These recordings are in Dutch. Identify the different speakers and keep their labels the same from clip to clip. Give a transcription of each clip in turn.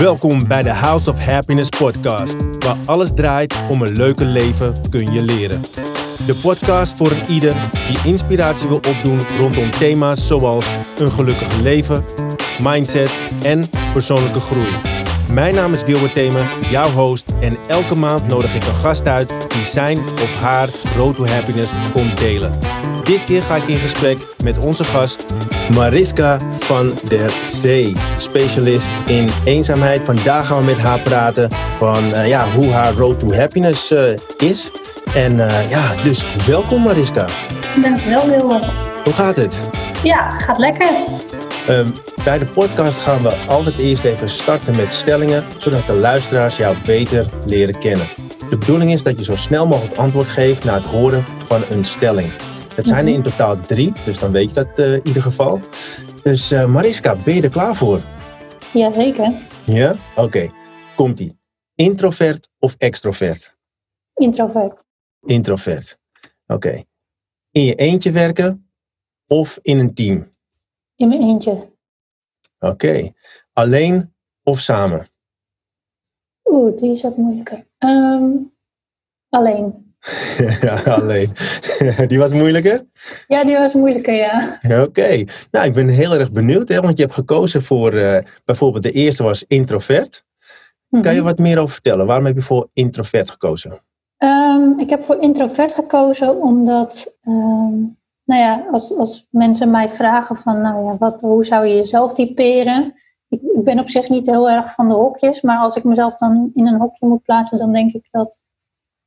Speaker 1: Welkom bij de House of Happiness podcast, waar alles draait om een leuker leven kun je leren. De podcast voor ieder die inspiratie wil opdoen rondom thema's zoals een gelukkig leven, mindset en persoonlijke groei. Mijn naam is Gilbert Themen, jouw host en elke maand nodig ik een gast uit die zijn of haar road to happiness komt delen. Dit keer ga ik in gesprek met onze gast Mariska van der Zee, specialist in eenzaamheid. Vandaag gaan we met haar praten van uh, ja, hoe haar road to happiness uh, is. En uh, ja, dus welkom Mariska.
Speaker 2: Dankjewel Wilma.
Speaker 1: Hoe gaat het?
Speaker 2: Ja, gaat lekker.
Speaker 1: Um, bij de podcast gaan we altijd eerst even starten met stellingen, zodat de luisteraars jou beter leren kennen. De bedoeling is dat je zo snel mogelijk antwoord geeft na het horen van een stelling. Het zijn er in totaal drie, dus dan weet je dat uh, in ieder geval. Dus uh, Mariska, ben je er klaar voor?
Speaker 2: Jazeker.
Speaker 1: Ja? Oké. Okay. Komt-ie. Introvert of extrovert?
Speaker 2: Introvert.
Speaker 1: Introvert. Oké. Okay. In je eentje werken of in een team?
Speaker 2: In mijn eentje.
Speaker 1: Oké. Okay. Alleen of samen?
Speaker 2: Oeh, die is wat moeilijker. Um, alleen.
Speaker 1: ja, alleen. die was moeilijker?
Speaker 2: Ja, die was moeilijker, ja.
Speaker 1: Oké. Okay. Nou, ik ben heel erg benieuwd, hè, want je hebt gekozen voor, uh, bijvoorbeeld de eerste was introvert. Mm-hmm. Kan je wat meer over vertellen? Waarom heb je voor introvert gekozen?
Speaker 2: Um, ik heb voor introvert gekozen omdat, um, nou ja, als, als mensen mij vragen van, nou ja, wat, hoe zou je jezelf typeren? Ik, ik ben op zich niet heel erg van de hokjes, maar als ik mezelf dan in een hokje moet plaatsen, dan denk ik dat...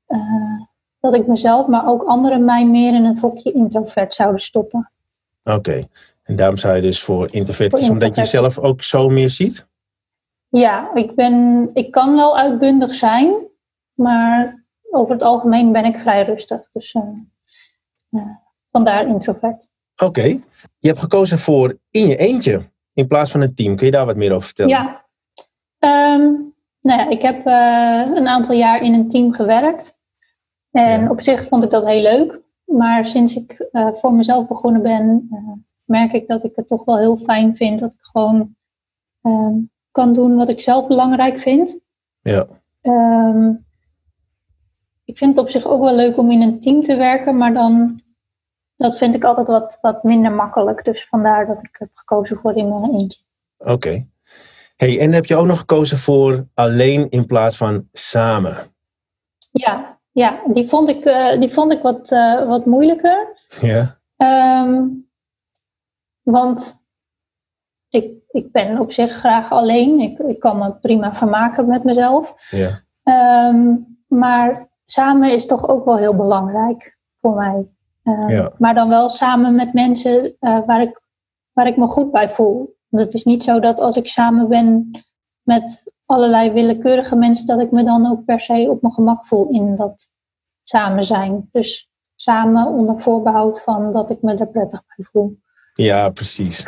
Speaker 2: Uh, dat ik mezelf, maar ook anderen mij meer in het hokje introvert zouden stoppen.
Speaker 1: Oké, okay. en daarom zou je dus voor introvert, introvert. omdat je jezelf ook zo meer ziet?
Speaker 2: Ja, ik, ben, ik kan wel uitbundig zijn, maar over het algemeen ben ik vrij rustig. Dus uh, uh, vandaar introvert.
Speaker 1: Oké, okay. je hebt gekozen voor in je eentje in plaats van een team. Kun je daar wat meer over vertellen?
Speaker 2: Ja, um, nou ja, ik heb uh, een aantal jaar in een team gewerkt. En ja. op zich vond ik dat heel leuk. Maar sinds ik uh, voor mezelf begonnen ben, uh, merk ik dat ik het toch wel heel fijn vind dat ik gewoon um, kan doen wat ik zelf belangrijk vind.
Speaker 1: Ja.
Speaker 2: Um, ik vind het op zich ook wel leuk om in een team te werken, maar dan dat vind ik altijd wat, wat minder makkelijk. Dus vandaar dat ik heb gekozen voor in mijn eentje.
Speaker 1: Oké. Okay. Hey, en heb je ook nog gekozen voor alleen in plaats van samen?
Speaker 2: Ja, ja, die vond ik, uh, die vond ik wat, uh, wat moeilijker.
Speaker 1: Ja.
Speaker 2: Um, want ik, ik ben op zich graag alleen. Ik, ik kan me prima vermaken met mezelf.
Speaker 1: Ja.
Speaker 2: Um, maar samen is toch ook wel heel belangrijk voor mij. Um,
Speaker 1: ja.
Speaker 2: Maar dan wel samen met mensen uh, waar, ik, waar ik me goed bij voel. Het is niet zo dat als ik samen ben met allerlei willekeurige mensen, dat ik me dan ook per se op mijn gemak voel in dat samen zijn. Dus samen onder voorbehoud van dat ik me er prettig bij voel.
Speaker 1: Ja, precies.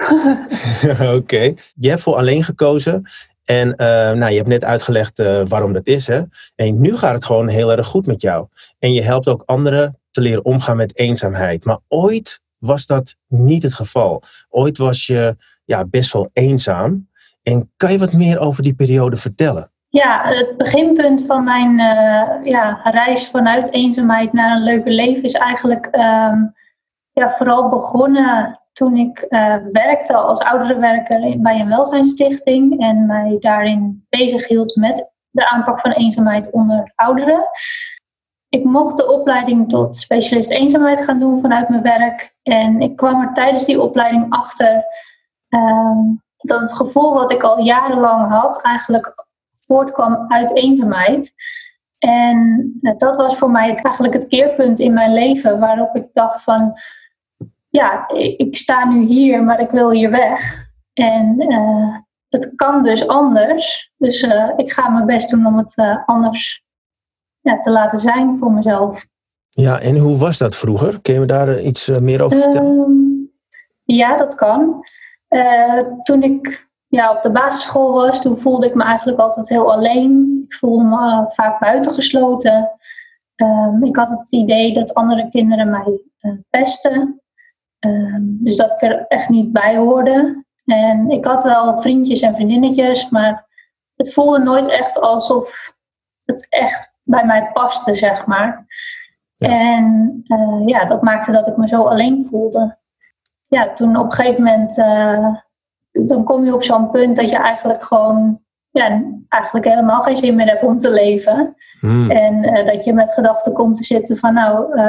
Speaker 1: Oké. Je hebt voor alleen gekozen. En uh, nou, je hebt net uitgelegd uh, waarom dat is. Hè? En nu gaat het gewoon heel erg goed met jou. En je helpt ook anderen te leren omgaan met eenzaamheid. Maar ooit was dat niet het geval. Ooit was je ja, best wel eenzaam. En kan je wat meer over die periode vertellen?
Speaker 2: Ja, het beginpunt van mijn uh, ja, reis vanuit eenzaamheid naar een leuker leven is eigenlijk um, ja, vooral begonnen toen ik uh, werkte als ouderenwerker bij een welzijnsstichting en mij daarin bezig hield met de aanpak van eenzaamheid onder ouderen. Ik mocht de opleiding tot specialist eenzaamheid gaan doen vanuit mijn werk en ik kwam er tijdens die opleiding achter um, dat het gevoel wat ik al jarenlang had eigenlijk voortkwam uit eenzaamheid. En dat was voor mij eigenlijk het keerpunt in mijn leven waarop ik dacht van, ja, ik sta nu hier, maar ik wil hier weg. En uh, het kan dus anders. Dus uh, ik ga mijn best doen om het uh, anders ja, te laten zijn voor mezelf.
Speaker 1: Ja, en hoe was dat vroeger? Kun je me daar iets meer over vertellen?
Speaker 2: Um, ja, dat kan. Toen ik ja, op de basisschool was, toen voelde ik me eigenlijk altijd heel alleen. Ik voelde me uh, vaak buitengesloten. Um, ik had het idee dat andere kinderen mij uh, pesten. Um, dus dat ik er echt niet bij hoorde. En ik had wel vriendjes en vriendinnetjes, maar het voelde nooit echt alsof het echt bij mij paste, zeg maar. En ja, dat maakte dat ik me zo alleen voelde. Ja, toen op een gegeven moment, uh, dan kom je op zo'n punt dat je eigenlijk gewoon, ja, eigenlijk helemaal geen zin meer hebt om te leven. Hmm. En uh, dat je met gedachten komt te zitten van, nou,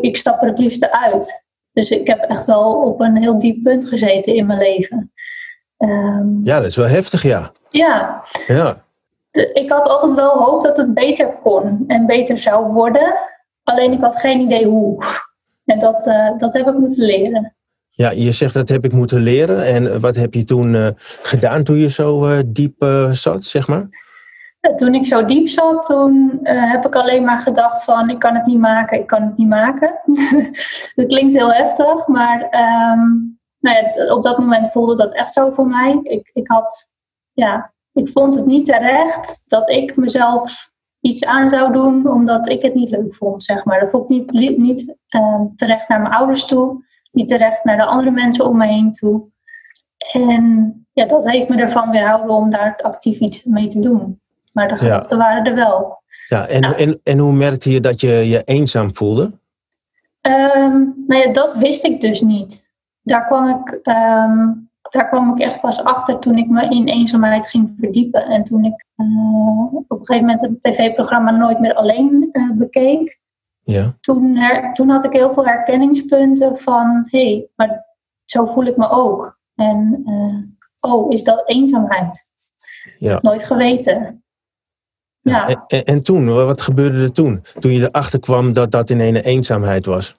Speaker 2: ik stap er het liefste uit. Dus ik heb echt wel op een heel diep punt gezeten in mijn leven.
Speaker 1: Um, ja, dat is wel heftig, ja.
Speaker 2: Ja.
Speaker 1: ja.
Speaker 2: ik had altijd wel hoop dat het beter kon en beter zou worden. Alleen ik had geen idee hoe. En dat, uh, dat heb ik moeten leren.
Speaker 1: Ja, je zegt dat heb ik moeten leren. En wat heb je toen uh, gedaan toen je zo uh, diep zat, zeg maar?
Speaker 2: Toen ik zo diep zat, toen heb ik alleen maar gedacht van ik kan het niet maken, ik kan het niet maken. dat klinkt heel heftig, maar um, nou ja, op dat moment voelde dat echt zo voor mij. Ik, ik had, ja, ik vond het niet terecht dat ik mezelf iets aan zou doen omdat ik het niet leuk vond, zeg maar. Dat vond ik niet, niet uh, terecht naar mijn ouders toe, niet terecht naar de andere mensen om me heen toe. En ja, dat heeft me ervan weerhouden om daar actief iets mee te doen. Maar de gedachten waren er wel.
Speaker 1: Ja, en, en, en hoe merkte je dat je je eenzaam voelde?
Speaker 2: Um, nou ja, dat wist ik dus niet. Daar kwam ik um, daar kwam ik echt pas achter toen ik me in eenzaamheid ging verdiepen. En toen ik uh, op een gegeven moment het tv-programma Nooit meer alleen uh, bekeek.
Speaker 1: Ja.
Speaker 2: Toen, her, toen had ik heel veel herkenningspunten van, hé, hey, maar zo voel ik me ook. En, uh, oh, is dat eenzaamheid? Ja. Nooit geweten.
Speaker 1: Ja. En, en, en, toen, wat gebeurde er toen? Toen je erachter kwam dat dat in een eenzaamheid was?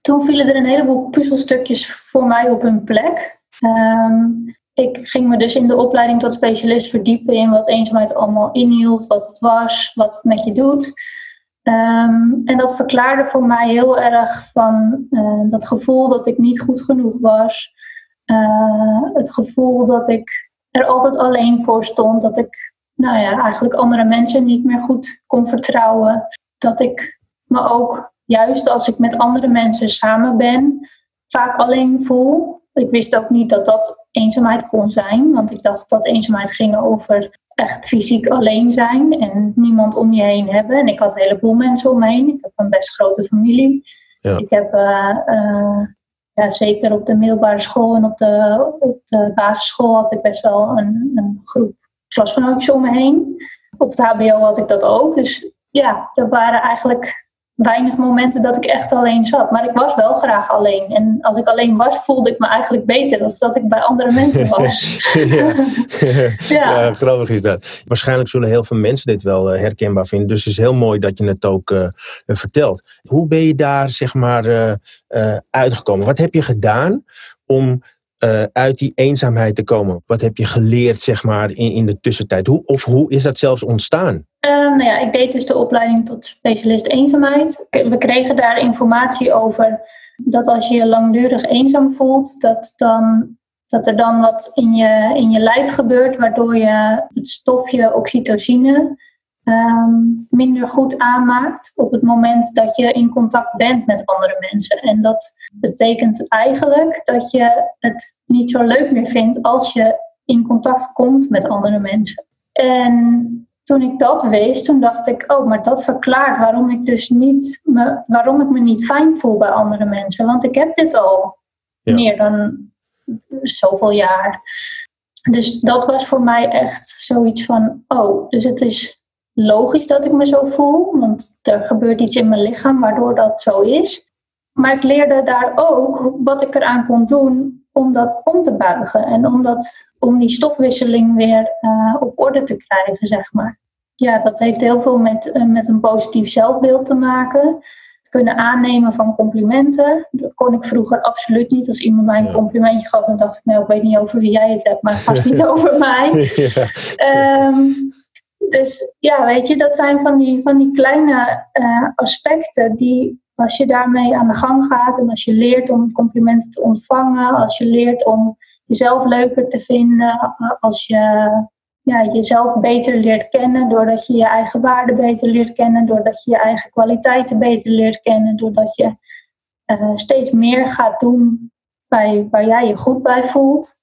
Speaker 2: Toen vielen er een heleboel puzzelstukjes voor mij op hun plek. Um, ik ging me dus in de opleiding tot specialist verdiepen in wat eenzaamheid allemaal inhield, wat het was, wat het met je doet. Um, en dat verklaarde voor mij heel erg van uh, dat gevoel dat ik niet goed genoeg was. Uh, het gevoel dat ik er altijd alleen voor stond. Dat ik nou ja, eigenlijk andere mensen niet meer goed kon vertrouwen. Dat ik me ook, juist als ik met andere mensen samen ben, vaak alleen voel ik wist ook niet dat dat eenzaamheid kon zijn, want ik dacht dat eenzaamheid ging over echt fysiek alleen zijn en niemand om je heen hebben. En ik had een heleboel mensen om me heen. Ik heb een best grote familie. Ja. Ik heb uh, uh, ja, zeker op de middelbare school en op de, op de basisschool had ik best wel een, een groep klasgenootjes om me heen. Op het HBO had ik dat ook. Dus ja, er waren eigenlijk weinig momenten dat ik echt alleen zat. Maar ik was wel graag alleen. En als ik alleen was, voelde ik me eigenlijk beter dan dat ik bij andere mensen was. ja.
Speaker 1: ja. ja. grappig is dat. Waarschijnlijk zullen heel veel mensen dit wel eh, herkenbaar vinden. Dus het is heel mooi dat je het ook uh, vertelt. Hoe ben je daar zeg maar uh, uitgekomen? Wat heb je gedaan om uit die eenzaamheid te komen? Wat heb je geleerd zeg maar in, in de tussentijd? Hoe, of hoe is dat zelfs ontstaan?
Speaker 2: Uh, nou ja, ik deed dus de opleiding tot specialist eenzaamheid. We kregen daar informatie over dat als je je langdurig eenzaam voelt, dat, dan, dat er dan wat in je, in je lijf gebeurt, waardoor je het stofje oxytocine um, minder goed aanmaakt op het moment dat je in contact bent met andere mensen. En dat betekent eigenlijk dat je het niet zo leuk meer vindt als je in contact komt met andere mensen. En toen ik dat wist, toen dacht ik, oh, maar dat verklaart waarom ik dus niet me, waarom ik me niet fijn voel bij andere mensen. Want ik heb dit al meer dan zoveel jaar. Dus dat was voor mij echt zoiets van, oh, dus het is logisch dat ik me zo voel, want er gebeurt iets in mijn lichaam waardoor dat zo is. Maar ik leerde daar ook wat ik eraan kon doen om dat om te buigen en om, dat, om die stofwisseling weer uh, op orde te krijgen, zeg maar. Ja, dat heeft heel veel met, uh, met een positief zelfbeeld te maken. Het kunnen aannemen van complimenten. Dat kon ik vroeger absoluut niet. Als iemand mij een complimentje gaf, dan dacht ik, nou, ik weet niet over wie jij het hebt, maar het gaat niet over mij. Ja. Um, dus ja, weet je, dat zijn van die, van die kleine uh, aspecten die als je daarmee aan de gang gaat en als je leert om complimenten te ontvangen, als je leert om jezelf leuker te vinden, als je ja, jezelf beter leert kennen, doordat je je eigen waarden beter leert kennen, doordat je je eigen kwaliteiten beter leert kennen, doordat je uh, steeds meer gaat doen bij, waar jij je goed bij voelt,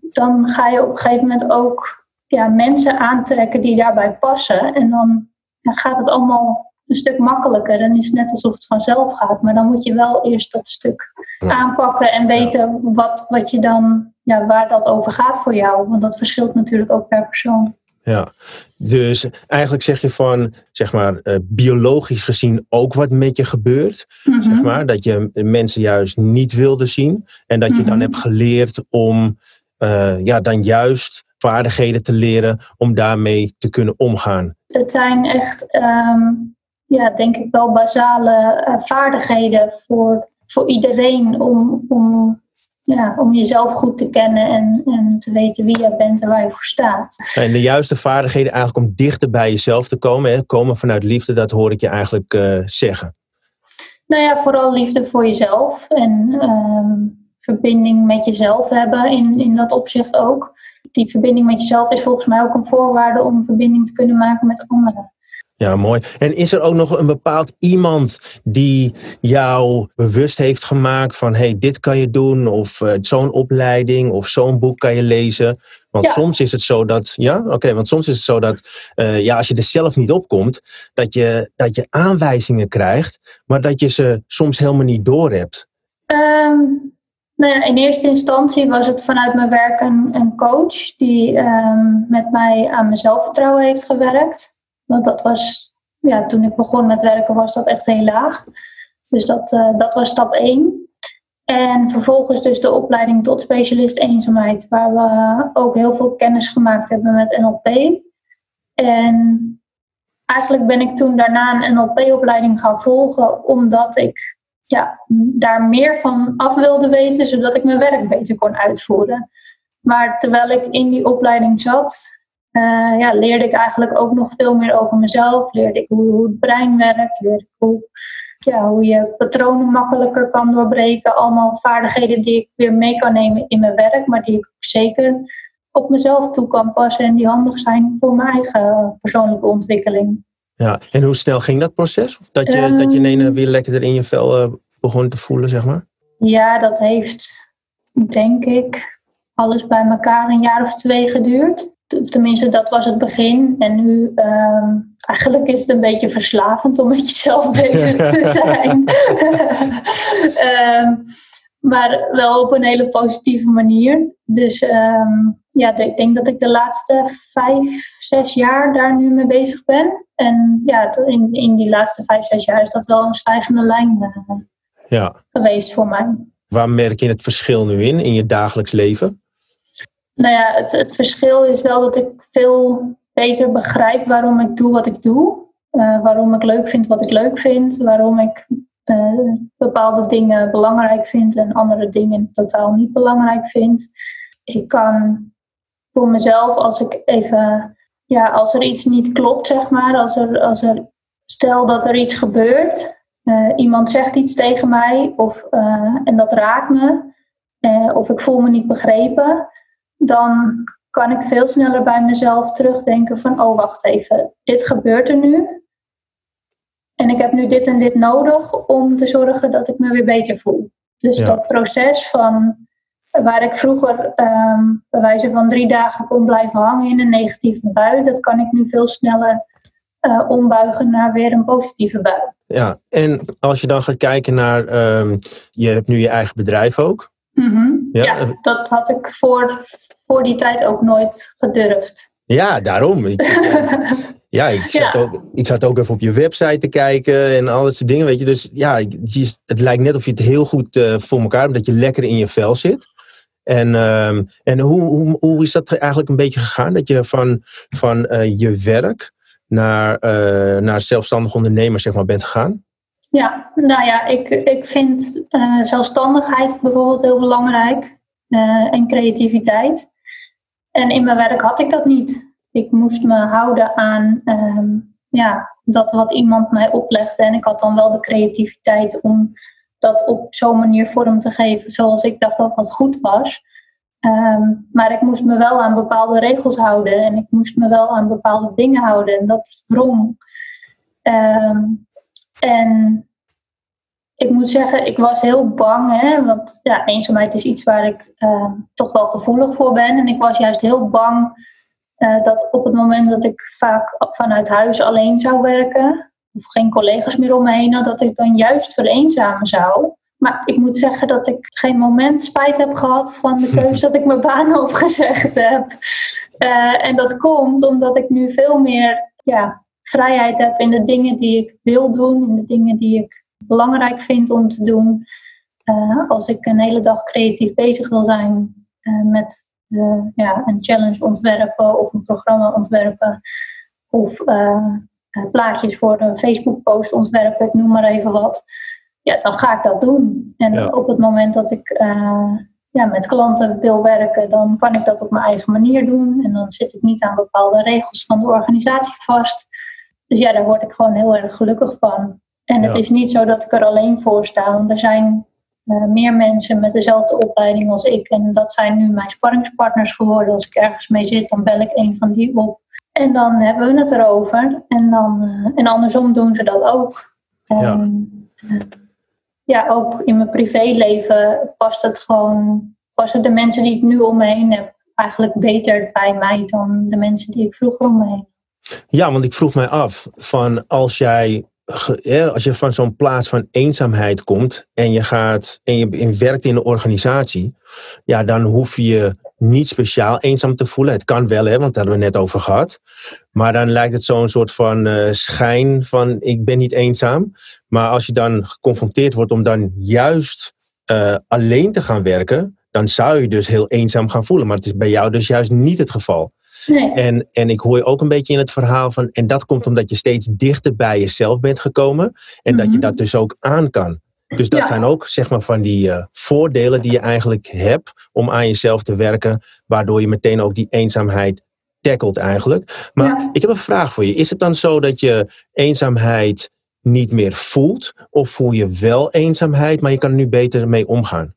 Speaker 2: dan ga je op een gegeven moment ook ja, mensen aantrekken die daarbij passen. En dan gaat het allemaal een stuk makkelijker. Dan is het net alsof het vanzelf gaat. Maar dan moet je wel eerst dat stuk aanpakken en weten wat, wat je dan, ja, waar dat over gaat voor jou. Want dat verschilt natuurlijk ook per persoon.
Speaker 1: Ja, dus eigenlijk zeg je van, zeg maar, uh, biologisch gezien ook wat met je gebeurt. zeg
Speaker 2: Mhm.
Speaker 1: maar, dat je mensen juist niet wilde zien. En dat je dan
Speaker 2: Mhm.
Speaker 1: hebt geleerd om, eh, ja, dan juist vaardigheden te leren om daarmee te kunnen omgaan.
Speaker 2: Het zijn echt, ehm, ja, denk ik wel basale eh, vaardigheden voor, voor iedereen om, om, ja, om jezelf goed te kennen en, en te weten wie je bent en waar je voor staat.
Speaker 1: En de juiste vaardigheden eigenlijk om dichter bij jezelf te komen. Hè? Komen vanuit liefde, dat hoor ik je eigenlijk eh, zeggen.
Speaker 2: Nou ja, vooral liefde voor jezelf en ehm, verbinding met jezelf hebben in, in dat opzicht ook. Die verbinding met jezelf is volgens mij ook een voorwaarde om verbinding te kunnen maken met anderen.
Speaker 1: Ja, mooi. En is er ook nog een bepaald iemand die jou bewust heeft gemaakt van hey, dit kan je doen, of eh, zo'n opleiding, of zo'n boek kan je lezen? Want
Speaker 2: Ja.
Speaker 1: soms is het zo dat, ja, oké, want soms is het zo dat eh, ja, als je er zelf niet op komt, dat je, dat je aanwijzingen krijgt, maar dat je ze soms helemaal niet doorhebt.
Speaker 2: Ehm, nou ja, in eerste instantie was het vanuit mijn werk een, een coach die ehm, met mij aan mijn zelfvertrouwen heeft gewerkt. Want dat was, ja, toen ik begon met werken was dat echt heel laag. Dus dat, eh, dat was stap 1. En vervolgens dus de opleiding tot specialist eenzaamheid, waar we ook heel veel kennis gemaakt hebben met NLP. En eigenlijk ben ik toen daarna een NLP-opleiding gaan volgen, omdat ik ja, daar meer van af wilde weten, zodat ik mijn werk beter kon uitvoeren. Maar terwijl ik in die opleiding zat, eh, ja, leerde ik eigenlijk ook nog veel meer over mezelf. Leerde ik hoe, hoe het brein werkt, leerde ik hoe, ja, hoe je patronen makkelijker kan doorbreken. Allemaal vaardigheden die ik weer mee kan nemen in mijn werk, maar die ik ook zeker op mezelf toe kan passen en die handig zijn voor mijn eigen persoonlijke ontwikkeling.
Speaker 1: Ja, en hoe snel ging dat proces? Dat je,
Speaker 2: Ehm.
Speaker 1: dat je ineens weer lekkerder in je vel eh, begon te voelen, zeg maar?
Speaker 2: Ja, dat heeft, denk ik, alles bij elkaar een jaar of twee geduurd. Tenminste, dat was het begin. En nu, ehm, eigenlijk is het een beetje verslavend om met jezelf bezig te zijn. Ehm, maar wel op een hele positieve manier. Dus ehm, ja, ik denk dat ik de laatste vijf, zes jaar daar nu mee bezig ben. En ja, in, in die laatste vijf, zes jaar is dat wel een stijgende lijn eh,
Speaker 1: Ja.
Speaker 2: geweest voor mij.
Speaker 1: Waar merk je het verschil nu in, in je dagelijks leven?
Speaker 2: Nou ja, het, verschil is wel dat ik veel beter begrijp waarom ik doe wat ik doe. Eh, waarom ik leuk vind wat ik leuk vind. Waarom ik eh, bepaalde dingen belangrijk vind en andere dingen totaal niet belangrijk vind. Ik kan voor mezelf, als ik even, ja, als er iets niet klopt, zeg maar, als er, als er stel dat er iets gebeurt, eh, iemand zegt iets tegen mij of, en dat raakt me, of ik voel me niet begrepen, dan kan ik veel sneller bij mezelf terugdenken van, oh wacht even, dit gebeurt er nu. En ik heb nu dit en dit nodig om te zorgen dat ik me weer beter voel. Dus
Speaker 1: Ja.
Speaker 2: dat proces van waar ik vroeger ehm bij wijze van drie dagen kon blijven hangen in een negatieve bui, dat kan ik nu veel sneller eh, ombuigen naar weer een positieve bui.
Speaker 1: Ja, en als je dan gaat kijken naar, ehm, je hebt nu je eigen bedrijf ook.
Speaker 2: Mhm.
Speaker 1: Ja,
Speaker 2: Ja, dat had ik voor, voor die tijd ook nooit gedurfd.
Speaker 1: Ja, daarom. Ik, ja, ik zat,
Speaker 2: Ja.
Speaker 1: Ook, ik zat ook even op je website te kijken en al dat soort dingen, weet je. Dus ja, het lijkt net of je het heel goed eh, voor elkaar hebt, dat je lekker in je vel zit. En, ehm, en hoe, hoe, hoe is dat eigenlijk een beetje gegaan? Dat je van, van eh, je werk naar, eh, naar zelfstandig ondernemer zeg maar, bent gegaan?
Speaker 2: Ja, nou ja, ik, ik vind eh, zelfstandigheid bijvoorbeeld heel belangrijk eh, en creativiteit. En in mijn werk had ik dat niet. Ik moest me houden aan ehm, ja, dat wat iemand mij oplegde. En ik had dan wel de creativiteit om dat op zo'n manier vorm te geven zoals ik dacht dat dat goed was. Ehm, maar ik moest me wel aan bepaalde regels houden en ik moest me wel aan bepaalde dingen houden. En dat wrong. Ehm, en ik moet zeggen, ik was heel bang, hè, want ja, eenzaamheid is iets waar ik ehm, toch wel gevoelig voor ben. En ik was juist heel bang Uh, dat op het moment dat ik vaak vanuit huis alleen zou werken, of geen collega's meer om me heen had, dat ik dan juist vereenzamen zou. Maar ik moet zeggen dat ik geen moment spijt heb gehad van de keuze dat ik mijn baan opgezegd heb. Uh, en dat komt omdat ik nu veel meer ja, vrijheid heb in de dingen die ik wil doen, in de dingen die ik belangrijk vind om te doen. Uh, als ik een hele dag creatief bezig wil zijn uh, met ja, een challenge ontwerpen of een programma ontwerpen of plaatjes voor een Facebook post ontwerpen, ik noem maar even wat ja, dan ga ik dat doen. En op het moment dat ik ja, met klanten wil werken, dan kan ik dat op mijn eigen manier doen. En dan zit ik niet aan bepaalde regels van de organisatie vast. Dus ja, daar word ik gewoon heel erg gelukkig van. En het is niet zo dat ik er alleen voor sta. Want er zijn uh, meer mensen met dezelfde opleiding als ik. En dat zijn nu mijn sparringspartners geworden. Als ik ergens mee zit, dan bel ik een van die op. En dan hebben we het erover. En, dan, uh, en andersom doen ze dat ook. ja ja, ook in mijn privéleven past het gewoon, passen de mensen die ik nu om me heen heb eigenlijk beter bij mij dan de mensen die ik vroeger om me heen
Speaker 1: Ja, want ik vroeg mij af van als jij als je van zo'n plaats van eenzaamheid komt en je gaat en je werkt in een organisatie, ja, dan hoef je niet speciaal eenzaam te voelen. Het kan wel, hè, want daar hebben we net over gehad. Maar dan lijkt het zo'n soort van uh, schijn van ik ben niet eenzaam. Maar als je dan geconfronteerd wordt om dan juist uh, alleen te gaan werken, dan zou je dus heel eenzaam gaan voelen. Maar het is bij jou dus juist niet het geval. Nee. En, en ik hoor je ook een beetje in het verhaal van, en dat komt omdat je steeds dichter bij jezelf bent gekomen en dat je mhm. dat dus ook aan kan. Dus dat zijn ook zeg maar van die uh, voordelen die je eigenlijk hebt om aan jezelf te werken, waardoor je meteen ook die eenzaamheid tackelt eigenlijk. Maar ik heb een vraag voor je. Is het dan zo dat je eenzaamheid niet meer voelt? Of voel je wel eenzaamheid, maar je kan er nu beter mee omgaan?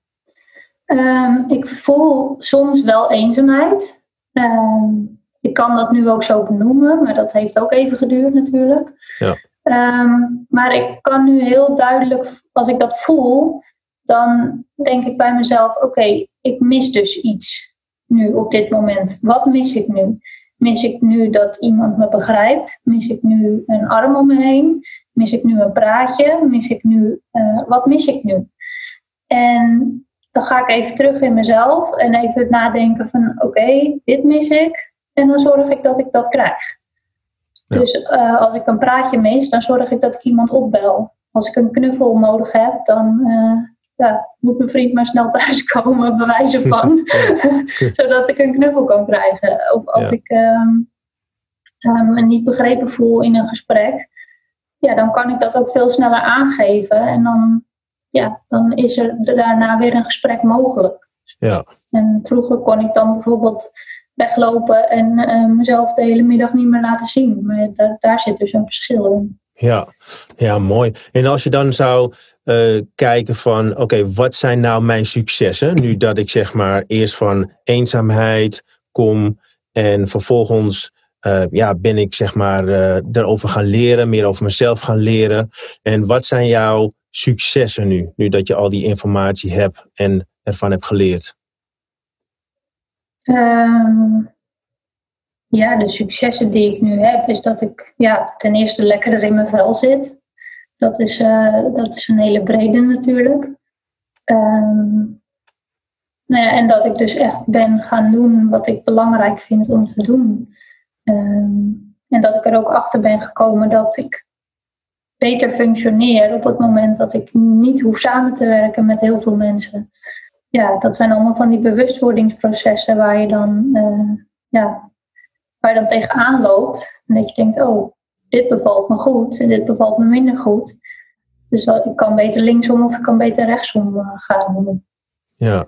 Speaker 2: Um, ik voel soms wel eenzaamheid. Um, ik kan dat nu ook zo benoemen, maar dat heeft ook even geduurd natuurlijk. Ja. Um, maar ik kan nu heel duidelijk, als ik dat voel, dan denk ik bij mezelf: oké, ik mis dus iets nu op dit moment. Wat mis ik nu? Mis ik nu dat iemand me begrijpt? Mis ik nu een arm om me heen? Mis ik nu een praatje? Mis ik nu, uh, wat mis ik nu? En dan ga ik even terug in mezelf en even nadenken van oké, dit mis ik. En dan zorg ik dat ik dat krijg. Dus uh, als ik een praatje mis, dan zorg ik dat ik iemand opbel. Als ik een knuffel nodig heb, dan uh, ja, moet mijn vriend maar snel thuiskomen, bij wijze van. Zodat ik een knuffel kan krijgen. Of als ik um, me niet begrepen voel in een gesprek, ja, dan kan ik dat ook veel sneller aangeven. En dan, ja, dan is er daarna weer een gesprek mogelijk. Ja. En vroeger kon ik dan bijvoorbeeld weglopen en uh, mezelf de hele middag niet meer laten zien. Maar daar, daar zit dus een verschil in.
Speaker 1: Ja, ja, mooi. En als je dan zou uh, kijken van, oké, wat zijn nou mijn successen? Nu dat ik zeg maar eerst van eenzaamheid kom en vervolgens uh, ja, ben ik zeg maar uh, erover gaan leren, meer over mezelf gaan leren. En wat zijn jouw successen nu, nu dat je al die informatie hebt en ervan hebt geleerd?
Speaker 2: Um, ja, de successen die ik nu heb, is dat ik ja, ten eerste lekkerder in mijn vel zit. Dat is, uh, dat is een hele brede natuurlijk. Um, nou ja, en dat ik dus echt ben gaan doen wat ik belangrijk vind om te doen. Um, en dat ik er ook achter ben gekomen dat ik beter functioneer op het moment dat ik niet hoef samen te werken met heel veel mensen ja, dat zijn allemaal van die bewustwordingsprocessen waar je dan, uh, ja, waar je dan tegenaan loopt. En dat je denkt, oh, dit bevalt me goed en dit bevalt me minder goed. Dus dat, ik kan beter linksom of ik kan beter rechtsom uh, gaan.
Speaker 1: Ja,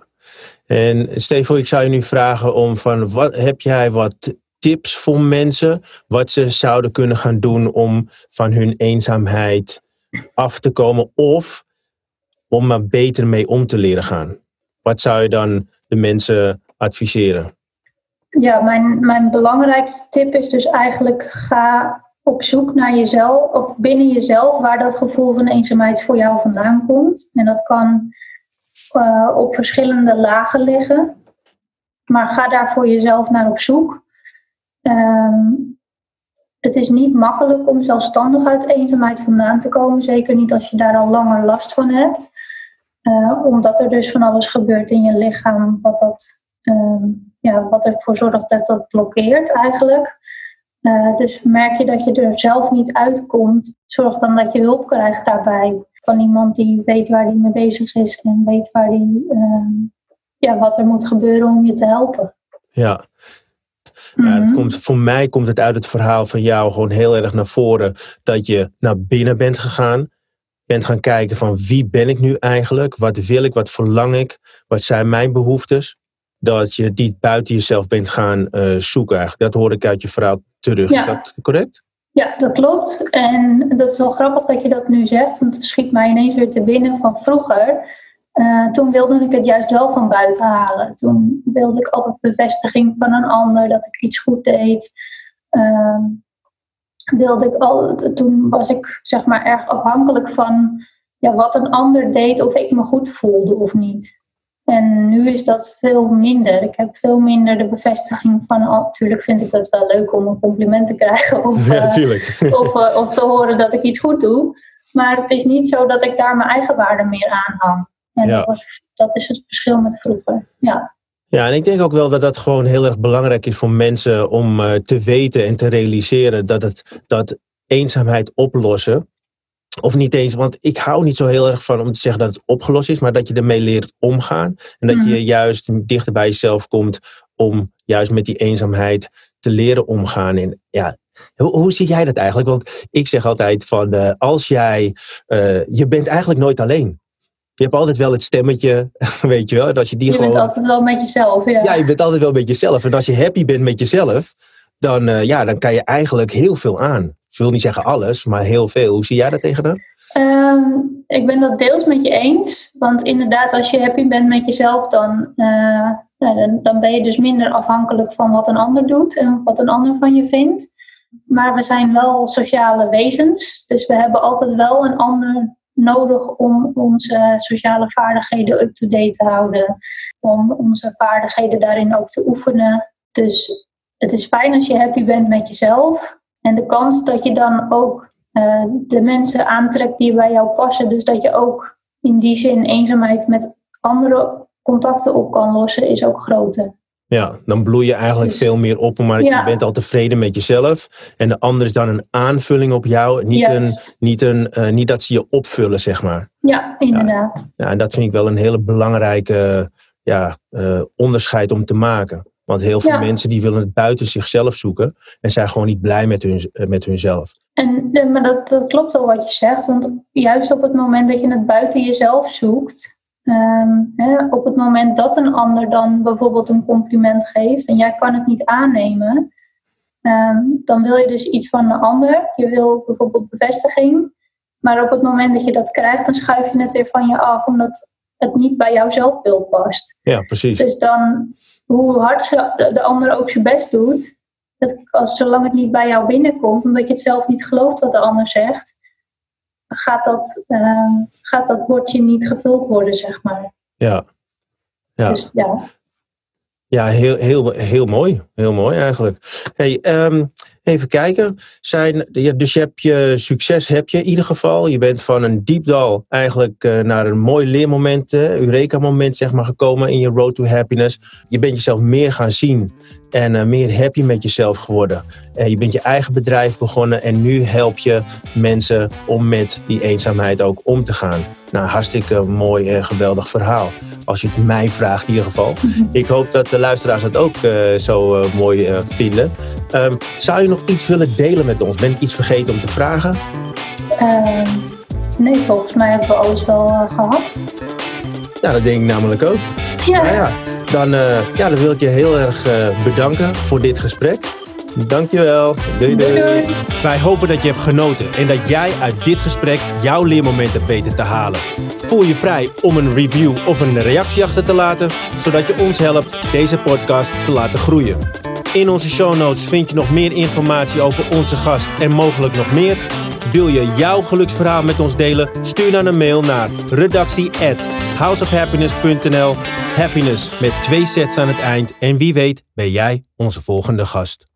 Speaker 1: en Stefan, ik zou je nu vragen om van, wat, heb jij wat tips voor mensen wat ze zouden kunnen gaan doen om van hun eenzaamheid af te komen of om er beter mee om te leren gaan? Wat zou je dan de mensen adviseren?
Speaker 2: Ja, mijn, mijn belangrijkste tip is dus eigenlijk ga op zoek naar jezelf of binnen jezelf waar dat gevoel van eenzaamheid voor jou vandaan komt. En dat kan uh, op verschillende lagen liggen. Maar ga daar voor jezelf naar op zoek. Ehm, het is niet makkelijk om zelfstandig uit eenzaamheid vandaan te komen. Zeker niet als je daar al langer last van hebt. Uh, omdat er dus van alles gebeurt in je lichaam wat, dat, uh, ja, wat ervoor zorgt dat dat blokkeert eigenlijk. Uh, dus merk je dat je er zelf niet uitkomt, zorg dan dat je hulp krijgt daarbij. Van iemand die weet waar die mee bezig is en weet waar die, ehm, ja, wat er moet gebeuren om je te helpen.
Speaker 1: Ja, ja, het mhm. komt, voor mij komt het uit het verhaal van jou gewoon heel erg naar voren dat je naar binnen bent gegaan. Bent gaan kijken van wie ben ik nu eigenlijk? Wat wil ik? Wat verlang ik? Wat zijn mijn behoeftes? Dat je die buiten jezelf bent gaan uh, zoeken eigenlijk. Dat hoor ik uit je verhaal terug. Is dat correct?
Speaker 2: Ja, dat klopt. En dat is wel grappig dat je dat nu zegt. Want het schiet mij ineens weer te binnen van vroeger uh, toen wilde ik het juist wel van buiten halen. Toen wilde ik altijd bevestiging van een ander dat ik iets goed deed. Uh, wilde ik al, toen was ik zeg maar erg afhankelijk van ja, wat een ander deed, of ik me goed voelde of niet. En nu is dat veel minder. Ik heb veel minder de bevestiging van. Natuurlijk vind ik het wel leuk om een compliment te krijgen. Of, ja, uh, of, uh, of te horen dat ik iets goed doe. Maar het is niet zo dat ik daar mijn eigen waarde meer aan hang. En ja. dat, was, dat is het verschil met vroeger. Ja.
Speaker 1: Ja, en ik denk ook wel dat dat gewoon heel erg belangrijk is voor mensen om uh, te weten en te realiseren dat, het, dat eenzaamheid oplossen, of niet eens, want ik hou niet zo heel erg van om te zeggen dat het opgelost is, maar dat je ermee leert omgaan. En dat je mhm. juist dichter bij jezelf komt om juist met die eenzaamheid te leren omgaan. En ja, hoe, hoe zie jij dat eigenlijk? Want ik zeg altijd van, uh, als jij, uh, je bent eigenlijk nooit alleen je hebt altijd wel het stemmetje, weet je wel. En als je die
Speaker 2: je bent altijd wel met jezelf, ja.
Speaker 1: Ja, je bent altijd wel met jezelf. En als je happy bent met jezelf, dan, uh, ja, dan kan je eigenlijk heel veel aan. Ik wil niet zeggen alles, maar heel veel. Hoe zie jij dat tegenaan?
Speaker 2: Um, ik ben dat deels met je eens. Want inderdaad, als je happy bent met jezelf, dan, uh, dan, dan ben je dus minder afhankelijk van wat een ander doet en wat een ander van je vindt. Maar we zijn wel sociale wezens. Dus we hebben altijd wel een ander nodig om onze sociale vaardigheden up-to-date te houden. Om onze vaardigheden daarin ook te oefenen. Dus het is fijn als je happy bent met jezelf. En de kans dat je dan ook uh, de mensen aantrekt die bij jou passen. Dus dat je ook in die zin eenzaamheid met andere contacten op kan lossen, is ook groter.
Speaker 1: Ja, dan bloei je eigenlijk dus- veel meer op, maar je bent al tevreden met jezelf. En de ander is dan een aanvulling op jou, niet, een, niet, een, uh, niet dat ze je opvullen, zeg maar.
Speaker 2: Ja, inderdaad.
Speaker 1: Ja, en dat vind ik wel een hele belangrijke ja, uh, onderscheid om te maken. Want heel veel mensen die willen het buiten zichzelf zoeken en zijn gewoon niet blij met, hun, uh, met hunzelf.
Speaker 2: En, maar dat, dat klopt wel wat je zegt, want juist op het moment dat je het buiten jezelf zoekt, Um, hè, op het moment dat een ander dan bijvoorbeeld een compliment geeft en jij kan het niet aannemen, um, dan wil je dus iets van de ander. Je wil bijvoorbeeld bevestiging, maar op het moment dat je dat krijgt, dan schuif je het weer van je af, omdat het niet bij jouw zelfbeeld past.
Speaker 1: Ja, precies.
Speaker 2: Dus dan, hoe hard de ander ook zijn best doet, dat als, zolang het niet bij jou binnenkomt, omdat je het zelf niet gelooft wat de ander zegt, gaat dat, uh, gaat dat bordje niet gevuld worden, zeg maar.
Speaker 1: Ja.
Speaker 2: Ja. Dus, ja.
Speaker 1: Ja, heel, heel, heel mooi. Heel mooi eigenlijk. Hey, um, even kijken. Zijn, dus je hebt je succes, heb je in ieder geval. Je bent van een diepdal eigenlijk uh, naar een mooi leermoment, uh, Eureka-moment zeg maar, gekomen in je road to happiness. Je bent jezelf meer gaan zien en uh, meer happy met jezelf geworden. Uh, je bent je eigen bedrijf begonnen en nu help je mensen om met die eenzaamheid ook om te gaan. Nou, hartstikke mooi en geweldig verhaal. Als je het mij vraagt in ieder geval. Ik hoop dat de luisteraars het ook uh, zo mooi vinden. Um, zou je nog iets willen delen met ons? Ben ik iets vergeten om te vragen?
Speaker 2: Ehm, nee, volgens mij hebben we alles wel gehad.
Speaker 1: Ja, dat denk ik namelijk ook.
Speaker 2: Ja. Nou ja
Speaker 1: dan, uh, ja, dan wil ik je heel erg uh, bedanken voor dit gesprek. Dankjewel. Doei, doei. doei Wij hopen dat je hebt genoten en dat jij uit dit gesprek jouw leermomenten beter te halen. Voel je vrij om een review of een reactie achter te laten, zodat je ons helpt deze podcast te laten groeien. In onze show notes vind je nog meer informatie over onze gast en mogelijk nog meer. Wil je jouw geluksverhaal met ons delen? Stuur dan een mail naar redactie houseofhappiness.nl. Happiness met twee sets aan het eind. En wie weet ben jij onze volgende gast.